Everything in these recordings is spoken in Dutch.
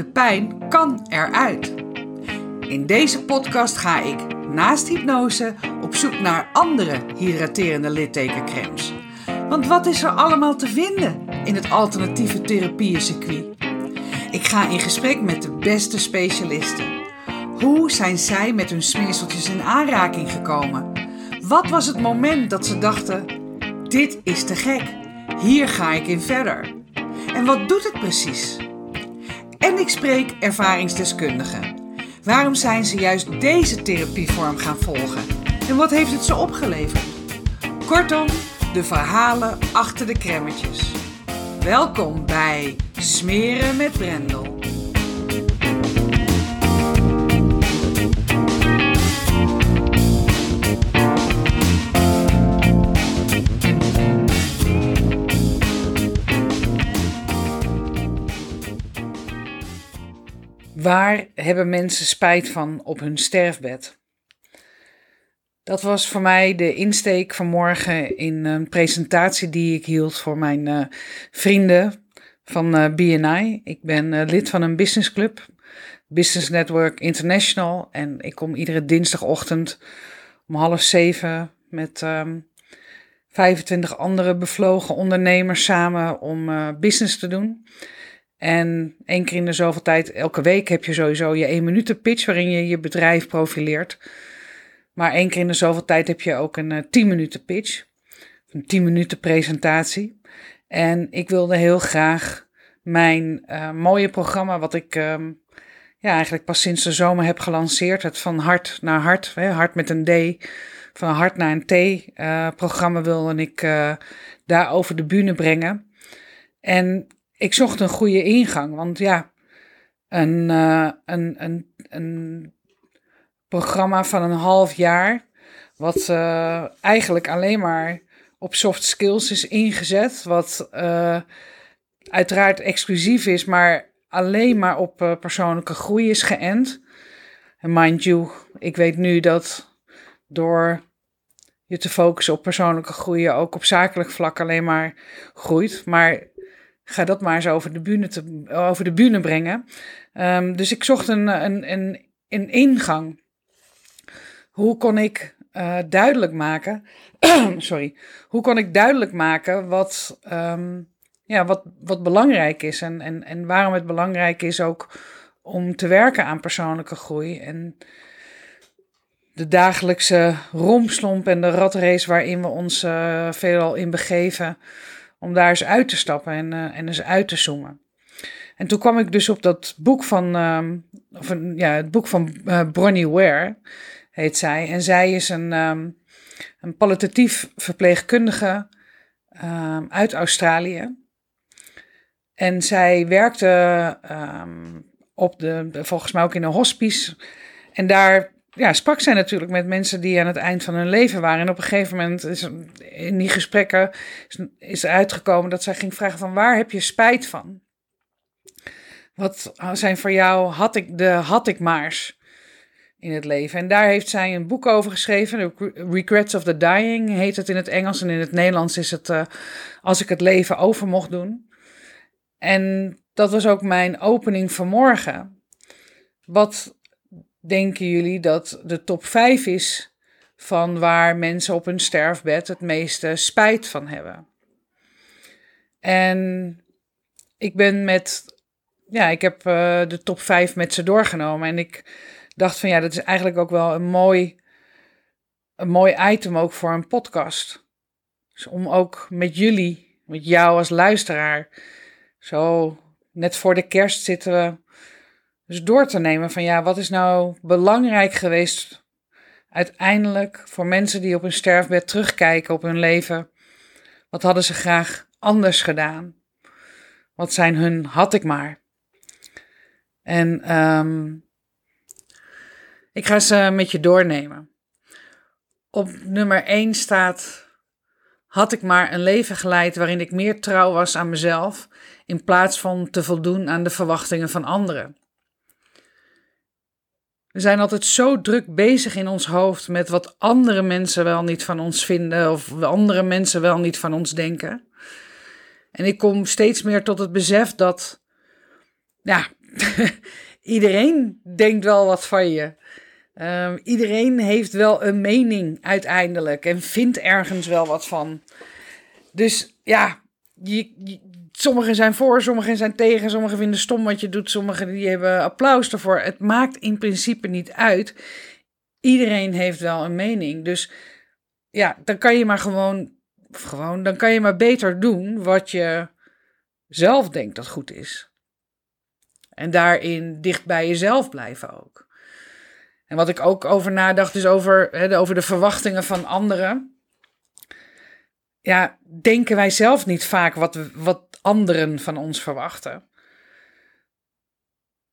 De pijn kan eruit. In deze podcast ga ik naast hypnose op zoek naar andere hydraterende littekencremes. Want wat is er allemaal te vinden in het alternatieve therapieëncircuit? Ik ga in gesprek met de beste specialisten. Hoe zijn zij met hun smeerseltjes in aanraking gekomen? Wat was het moment dat ze dachten: dit is te gek, hier ga ik in verder? En wat doet het precies? En ik spreek ervaringsdeskundigen. Waarom zijn ze juist deze therapievorm gaan volgen? En wat heeft het ze opgeleverd? Kortom, de verhalen achter de kremmetjes. Welkom bij Smeren met Brendel. Waar hebben mensen spijt van op hun sterfbed? Dat was voor mij de insteek vanmorgen in een presentatie die ik hield voor mijn uh, vrienden van uh, eh, BNI. Ik ben uh, lid van een businessclub, Business Network International. En ik kom iedere dinsdagochtend om half zeven met um, ehm, 25 andere bevlogen ondernemers samen om business te doen. En één keer in de zoveel tijd, elke week heb je sowieso je één minuten pitch waarin je je bedrijf profileert. Maar één keer in de zoveel tijd heb je ook een uh, 10 minuten pitch. Een 10 minuten presentatie. En ik wilde heel graag mijn uh, mooie programma, wat ik um, ja, eigenlijk pas sinds de zomer heb gelanceerd. Het van hart naar hart, hè, hart met een D, van hart naar een T uh, programma wilde ik uh, daar over de bühne brengen. En ik zocht een goede ingang, want ja, een, uh, een, een, een programma van een half jaar, wat uh, eigenlijk alleen maar op soft skills is ingezet, wat uh, uiteraard exclusief is, maar alleen maar op persoonlijke groei is geënt. En mind you, ik weet nu dat door je te focussen op persoonlijke groei, ook op zakelijk vlak alleen maar groeit. Maar ga dat maar eens over de bühne, te, over de bühne brengen. Um, dus ik zocht een, een, een, een ingang. Hoe kon ik uh, duidelijk maken, sorry, hoe kon ik duidelijk maken wat, um, ja, wat, wat belangrijk is en, en, en waarom het belangrijk is ook om te werken aan persoonlijke groei en de dagelijkse romslomp en de ratrace waarin we ons uh, veelal in begeven om daar eens uit te stappen en, uh, en eens uit te zoomen. En toen kwam ik dus op dat boek van, um, of een, ja, het boek van uh, Bronnie Ware, heet zij. En zij is een, um, een palliatief verpleegkundige um, uit Australië. En zij werkte op de, volgens mij ook in een hospice. En daar ja, sprak zij natuurlijk met mensen die aan het eind van hun leven waren. En op een gegeven moment is in die gesprekken is, uitgekomen dat zij ging vragen van waar heb je spijt van? Wat zijn voor jou had ik de had ik maars in het leven? En daar heeft zij een boek over geschreven. Regrets of the Dying heet het in het Engels. En in het Nederlands is het uh, Als ik het leven over mocht doen. En dat was ook mijn opening vanmorgen. Wat denken jullie dat de top 5 is van waar mensen op hun sterfbed het meeste spijt van hebben? En ik ben met, ja, ik heb uh, de top 5 met ze doorgenomen en ik dacht van ja, dat is eigenlijk ook wel een mooi, een mooi item ook voor een podcast. Dus om ook met jullie, met jou als luisteraar, zo net voor de kerst zitten we dus door te nemen van ja, wat is nou belangrijk geweest uiteindelijk voor mensen die op hun sterfbed terugkijken op hun leven? Wat hadden ze graag anders gedaan? Wat zijn hun had ik maar? En um, ik ga ze met je doornemen. Op nummer 1 staat: Had ik maar een leven geleid waarin ik meer trouw was aan mezelf in plaats van te voldoen aan de verwachtingen van anderen. We zijn altijd zo druk bezig in ons hoofd met wat andere mensen wel niet van ons vinden of andere mensen wel niet van ons denken. En ik kom steeds meer tot het besef dat, ja, iedereen denkt wel wat van je. Ehm, iedereen heeft wel een mening uiteindelijk en vindt ergens wel wat van. Dus ja, je, sommigen zijn voor, sommigen zijn tegen, sommigen vinden stom wat je doet, sommigen die hebben applaus ervoor. Het maakt in principe niet uit. Iedereen heeft wel een mening. Dus ja, dan kan je maar gewoon, gewoon, dan kan je maar beter doen wat je zelf denkt dat goed is. En daarin dicht bij jezelf blijven ook. En wat ik ook over nadacht, is over, over de verwachtingen van anderen. Ja, denken wij zelf niet vaak wat, wat anderen van ons verwachten?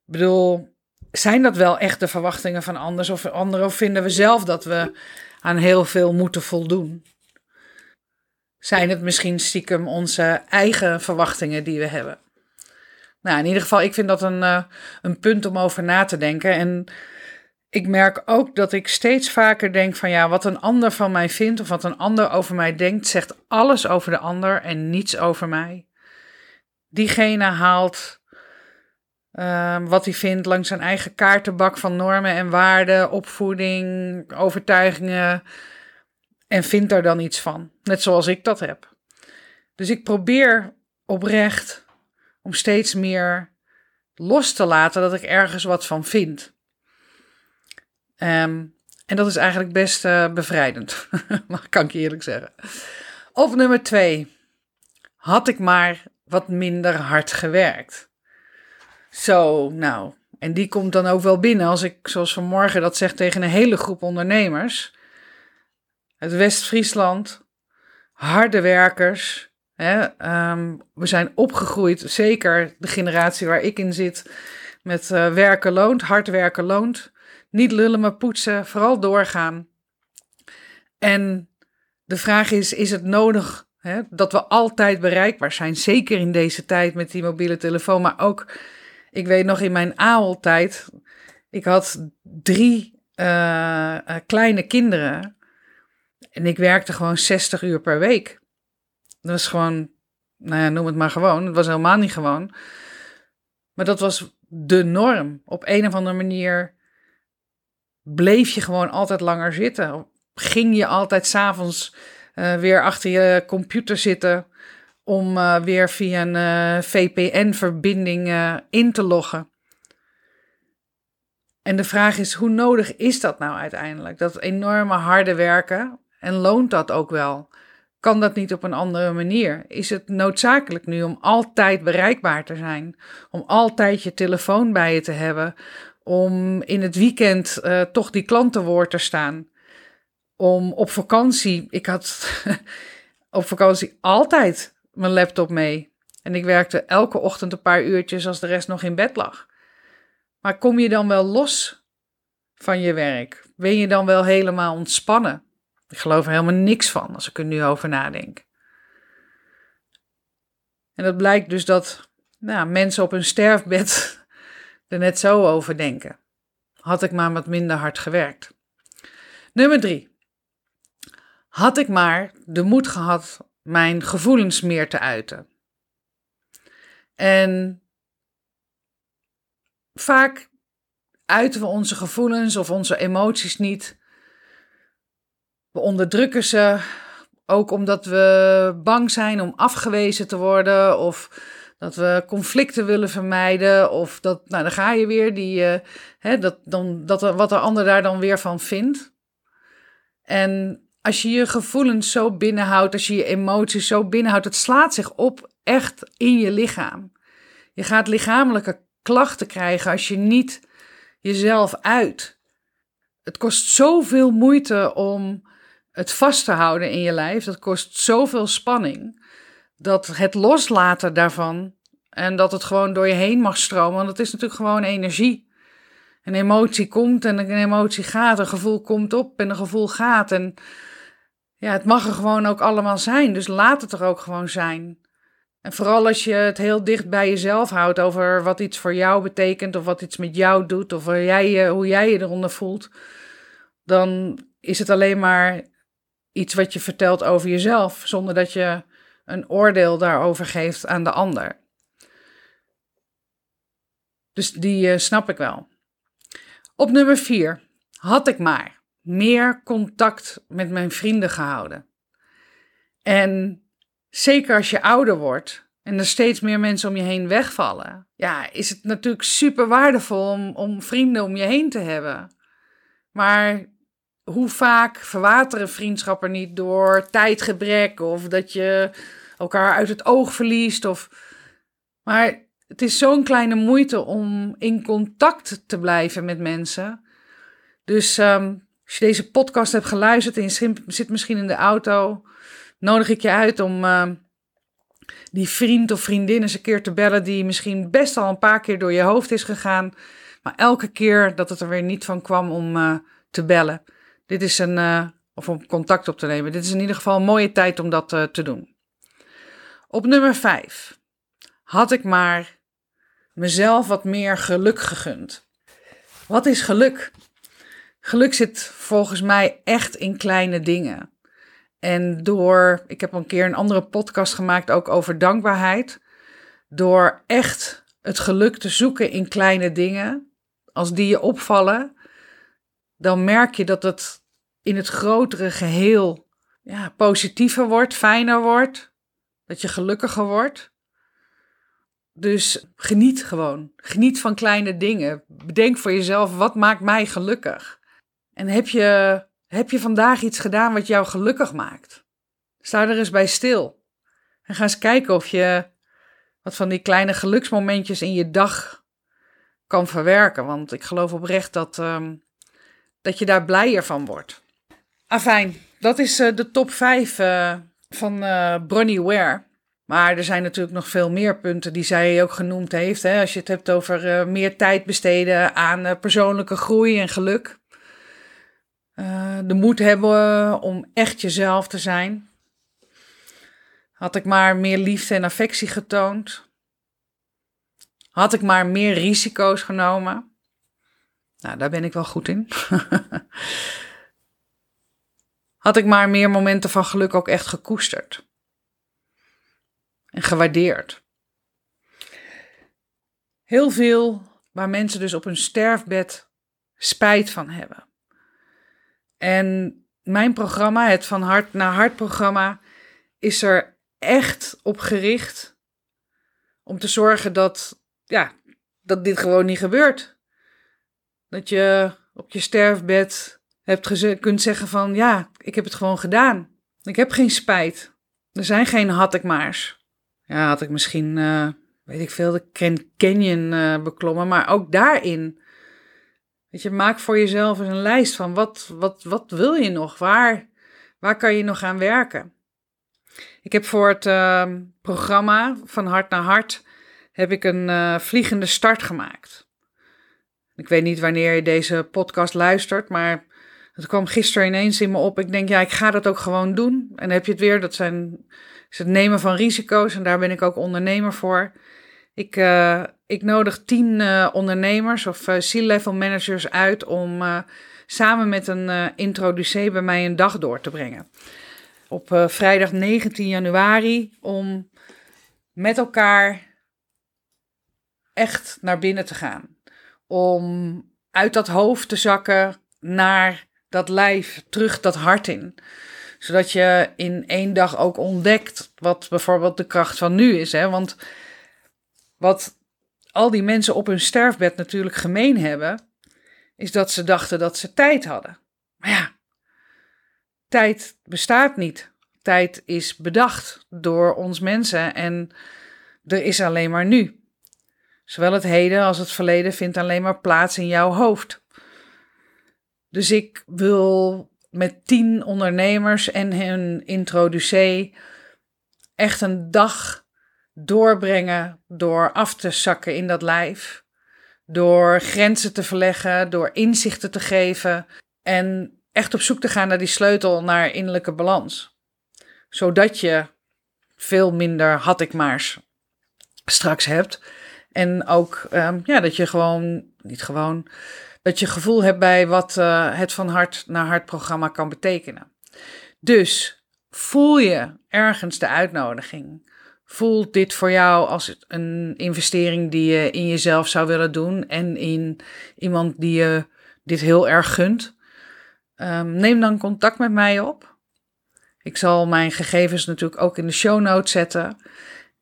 Ik bedoel, zijn dat wel echt de verwachtingen van anders of anderen? Of vinden we zelf dat we aan heel veel moeten voldoen? Zijn het misschien stiekem onze eigen verwachtingen die we hebben? Nou, in ieder geval, ik vind dat een, uh, een punt om over na te denken. En ik merk ook dat ik steeds vaker denk van ja, wat een ander van mij vindt of wat een ander over mij denkt, zegt alles over de ander en niets over mij. Diegene haalt uh, wat hij vindt langs zijn eigen kaartenbak van normen en waarden, opvoeding, overtuigingen en vindt daar dan iets van. Net zoals ik dat heb. Dus ik probeer oprecht om steeds meer los te laten dat ik ergens wat van vind. Um, en dat is eigenlijk best uh, bevrijdend, kan ik eerlijk zeggen. Of nummer twee. Had ik maar wat minder hard gewerkt. Zo, nou. En die komt dan ook wel binnen als ik, zoals vanmorgen, dat zeg tegen een hele groep ondernemers. Het West-Friesland, harde werkers. Hè, um, we zijn opgegroeid, zeker de generatie waar ik in zit, met uh, werken loont, hard werken loont. Niet lullen, maar poetsen, vooral doorgaan. En de vraag is: is het nodig hè, dat we altijd bereikbaar zijn? Zeker in deze tijd met die mobiele telefoon, maar ook, ik weet nog in mijn AOL-tijd, ik had drie uh, uh, kleine kinderen en ik werkte gewoon 60 uur per week. Dat was gewoon, nou ja, noem het maar gewoon. Het was helemaal niet gewoon. Maar dat was de norm. Op een of andere manier bleef je gewoon altijd langer zitten. Ging je altijd s'avonds uh, weer achter je computer zitten om uh, weer via een uh, VPN-verbinding in te loggen. En de vraag is, hoe nodig is dat nou uiteindelijk? Dat enorme harde werken. En loont dat ook wel? Kan dat niet op een andere manier? Is het noodzakelijk nu om altijd bereikbaar te zijn? Om altijd je telefoon bij je te hebben? om in het weekend toch die klantenwoord te staan. Om op vakantie, ik had op vakantie altijd mijn laptop mee. En ik werkte elke ochtend een paar uurtjes als de rest nog in bed lag. Maar kom je dan wel los van je werk? Ben je dan wel helemaal ontspannen? Ik geloof er helemaal niks van als ik er nu over nadenk. En dat blijkt dus dat nou, mensen op hun sterfbed er net zo over denken. Had ik maar wat minder hard gewerkt. Nummer drie. Had ik maar de moed gehad mijn gevoelens meer te uiten. En vaak uiten we onze gevoelens of onze emoties niet. We onderdrukken ze, ook omdat we bang zijn om afgewezen te worden of dat we conflicten willen vermijden. Of dat, nou dan ga je weer, die, uh, hè, dat, dan, dat wat de ander daar dan weer van vindt. En als je je gevoelens zo binnenhoudt, als je je emoties zo binnenhoudt, het slaat zich op echt in je lichaam. Je gaat lichamelijke klachten krijgen als je niet jezelf uit. Het kost zoveel moeite om het vast te houden in je lijf. Dat kost zoveel spanning dat het loslaten daarvan en dat het gewoon door je heen mag stromen, want het is natuurlijk gewoon energie. Een emotie komt en een emotie gaat, een gevoel komt op en een gevoel gaat. En ja, het mag er gewoon ook allemaal zijn, dus laat het er ook gewoon zijn. En vooral als je het heel dicht bij jezelf houdt over wat iets voor jou betekent, of wat iets met jou doet, of hoe jij, hoe jij je eronder voelt, dan is het alleen maar iets wat je vertelt over jezelf, zonder dat je een oordeel daarover geeft aan de ander. Dus die uh, snap ik wel. Op nummer 4 had ik maar meer contact met mijn vrienden gehouden. En zeker als je ouder wordt en er steeds meer mensen om je heen wegvallen, ja, is het natuurlijk super waardevol om, om vrienden om je heen te hebben. Maar hoe vaak verwateren vriendschappen niet door tijdgebrek of dat je elkaar uit het oog verliest? Of... Maar het is zo'n kleine moeite om in contact te blijven met mensen. Dus ehm, als je deze podcast hebt geluisterd en je zit misschien in de auto, nodig ik je uit om ehm, die vriend of vriendin eens een keer te bellen die misschien best al een paar keer door je hoofd is gegaan, maar elke keer dat het er weer niet van kwam om uh, te bellen. Dit is een, uh, of om contact op te nemen. Dit is in ieder geval een mooie tijd om dat uh, te doen. Op nummer 5 had ik maar mezelf wat meer geluk gegund. Wat is geluk? Geluk zit volgens mij echt in kleine dingen. En door, ik heb een keer een andere podcast gemaakt ook over dankbaarheid. Door echt het geluk te zoeken in kleine dingen, als die je opvallen, dan merk je dat het in het grotere geheel ja, positiever wordt, fijner wordt, dat je gelukkiger wordt. Dus geniet gewoon. Geniet van kleine dingen. Bedenk voor jezelf, wat maakt mij gelukkig? En heb je, heb je vandaag iets gedaan wat jou gelukkig maakt? Sta er eens bij stil. En ga eens kijken of je wat van die kleine geluksmomentjes in je dag kan verwerken. Want ik geloof oprecht dat, um, dat je daar blijer van wordt. Afijn, dat is uh, de top 5 uh, eh, van uh, Bronnie Ware. Maar er zijn natuurlijk nog veel meer punten die zij ook genoemd heeft. Hè? Als je het hebt over meer tijd besteden aan persoonlijke groei en geluk. De moed hebben om echt jezelf te zijn. Had ik maar meer liefde en affectie getoond. Had ik maar meer risico's genomen. Nou, daar ben ik wel goed in. Had ik maar meer momenten van geluk ook echt gekoesterd. En gewaardeerd. Heel veel waar mensen dus op hun sterfbed spijt van hebben. En mijn programma, het Van Hart naar Hart programma, is er echt op gericht om te zorgen dat, ja, dat dit gewoon niet gebeurt. Dat je op je sterfbed hebt kunt zeggen van ja, ik heb het gewoon gedaan. Ik heb geen spijt. Er zijn geen had ik maars. Ja, had ik misschien, uh, weet ik veel, de Grand Canyon uh, beklommen. Maar ook daarin, je, maak voor jezelf eens een lijst van wat, wat, wat wil je nog? Waar, waar kan je nog aan werken? Ik heb voor het uh, programma van Hart naar Hart heb ik een uh, vliegende start gemaakt. Ik weet niet wanneer je deze podcast luistert, maar het kwam gisteren ineens in me op. Ik denk, ja, ik ga dat ook gewoon doen. En dan heb je het weer, dat zijn, is het nemen van risico's. En daar ben ik ook ondernemer voor. Ik, uh, ik nodig tien uh, ondernemers of uh, C-level managers uit om samen met een uh, introducee bij mij een dag door te brengen. Op vrijdag 19 januari om met elkaar echt naar binnen te gaan om uit dat hoofd te zakken naar dat lijf, terug dat hart in. Zodat je in één dag ook ontdekt wat bijvoorbeeld de kracht van nu is. Hè? Want wat al die mensen op hun sterfbed natuurlijk gemeen hebben, is dat ze dachten dat ze tijd hadden. Maar ja, tijd bestaat niet. Tijd is bedacht door ons mensen en er is alleen maar nu. Zowel het heden als het verleden vindt alleen maar plaats in jouw hoofd. Dus ik wil met tien ondernemers en hun introducee echt een dag doorbrengen door af te zakken in dat lijf. Door grenzen te verleggen, door inzichten te geven en echt op zoek te gaan naar die sleutel naar innerlijke balans. Zodat je veel minder had ik maars straks hebt en ook um, ja, dat je gewoon, niet gewoon, dat je gevoel hebt bij wat uh, het van hart naar hart programma kan betekenen. Dus voel je ergens de uitnodiging. Voelt dit voor jou als een investering die je in jezelf zou willen doen en in iemand die je dit heel erg gunt? Um, neem dan contact met mij op. Ik zal mijn gegevens natuurlijk ook in de show notes zetten.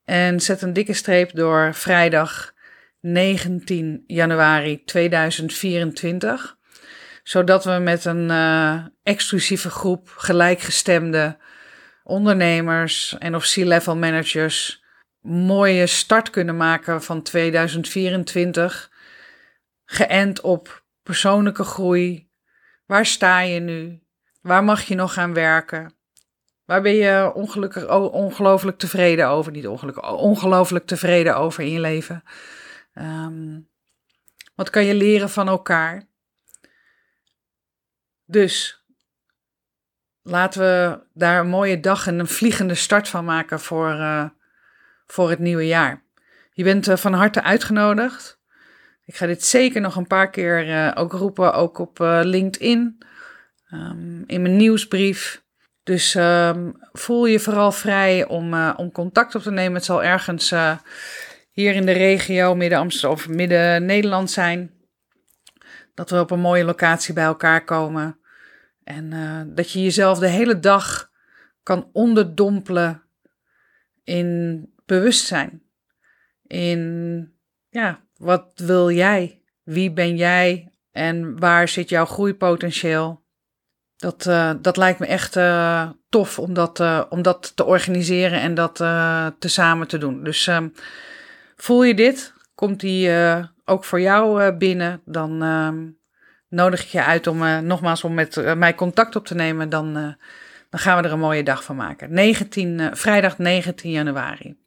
En zet een dikke streep door vrijdag 19 januari 2024. Zodat we met een uh, exclusieve groep gelijkgestemde ondernemers en of C-level managers mooie start kunnen maken van 2024. Geënt op persoonlijke groei. Waar sta je nu? Waar mag je nog gaan werken? Waar ben je ongelukkig, ongelooflijk tevreden over? Niet ongelukkig, ongelooflijk tevreden over in je leven. Um, wat kan je leren van elkaar? Dus laten we daar een mooie dag en een vliegende start van maken voor, uh, voor het nieuwe jaar. Je bent uh, van harte uitgenodigd. Ik ga dit zeker nog een paar keer uh, ook roepen, ook op LinkedIn, um, in mijn nieuwsbrief. Dus um, voel je vooral vrij om, om contact op te nemen. Het zal ergens hier in de regio, midden Amsterdam of midden Nederland zijn. Dat we op een mooie locatie bij elkaar komen. En uh, dat je jezelf de hele dag kan onderdompelen in bewustzijn. In, ja, wat wil jij? Wie ben jij? En waar zit jouw groeipotentieel? Dat, uh, dat lijkt me echt uh, tof om dat, om dat te organiseren en dat te samen te doen. Dus ehm, voel je dit? Komt die ook voor jou binnen? Dan ehm, nodig ik je uit om nogmaals om met mij contact op te nemen. Dan, dan gaan we er een mooie dag van maken. 19, vrijdag 19 januari.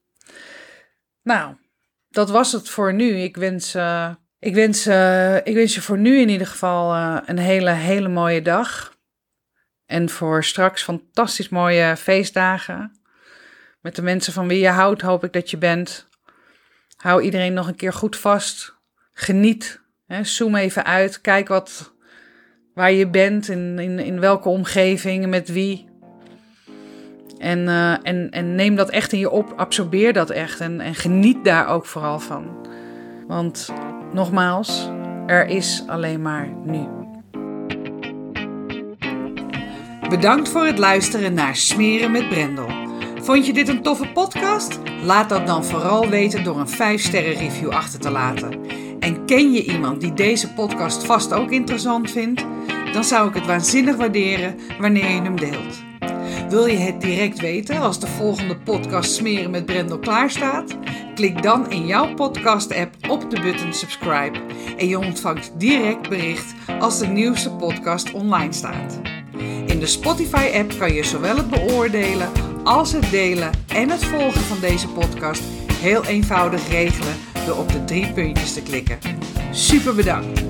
Nou, dat was het voor nu. Ik wens, ik wens, ik wens je voor nu in ieder geval een hele, hele mooie dag. En voor straks fantastisch mooie feestdagen. Met de mensen van wie je houdt, hoop ik dat je bent. Hou iedereen nog een keer goed vast. Geniet. Zoom even uit. Kijk wat, waar je bent. In, in, in welke omgeving. Met wie. En, uh, en, en neem dat echt in je op. Absorbeer dat echt. En, en geniet daar ook vooral van. Want nogmaals, er is alleen maar nu. Bedankt voor het luisteren naar Smeren met Brendel. Vond je dit een toffe podcast? Laat dat dan vooral weten door een 5-sterren review achter te laten. En ken je iemand die deze podcast vast ook interessant vindt? Dan zou ik het waanzinnig waarderen wanneer je hem deelt. Wil je het direct weten als de volgende podcast Smeren met Brendel klaarstaat? Klik dan in jouw podcast-app op de button subscribe en je ontvangt direct bericht als de nieuwste podcast online staat. In de Spotify-app kan je zowel het beoordelen als het delen en het volgen van deze podcast heel eenvoudig regelen op de drie puntjes te klikken. Super bedankt!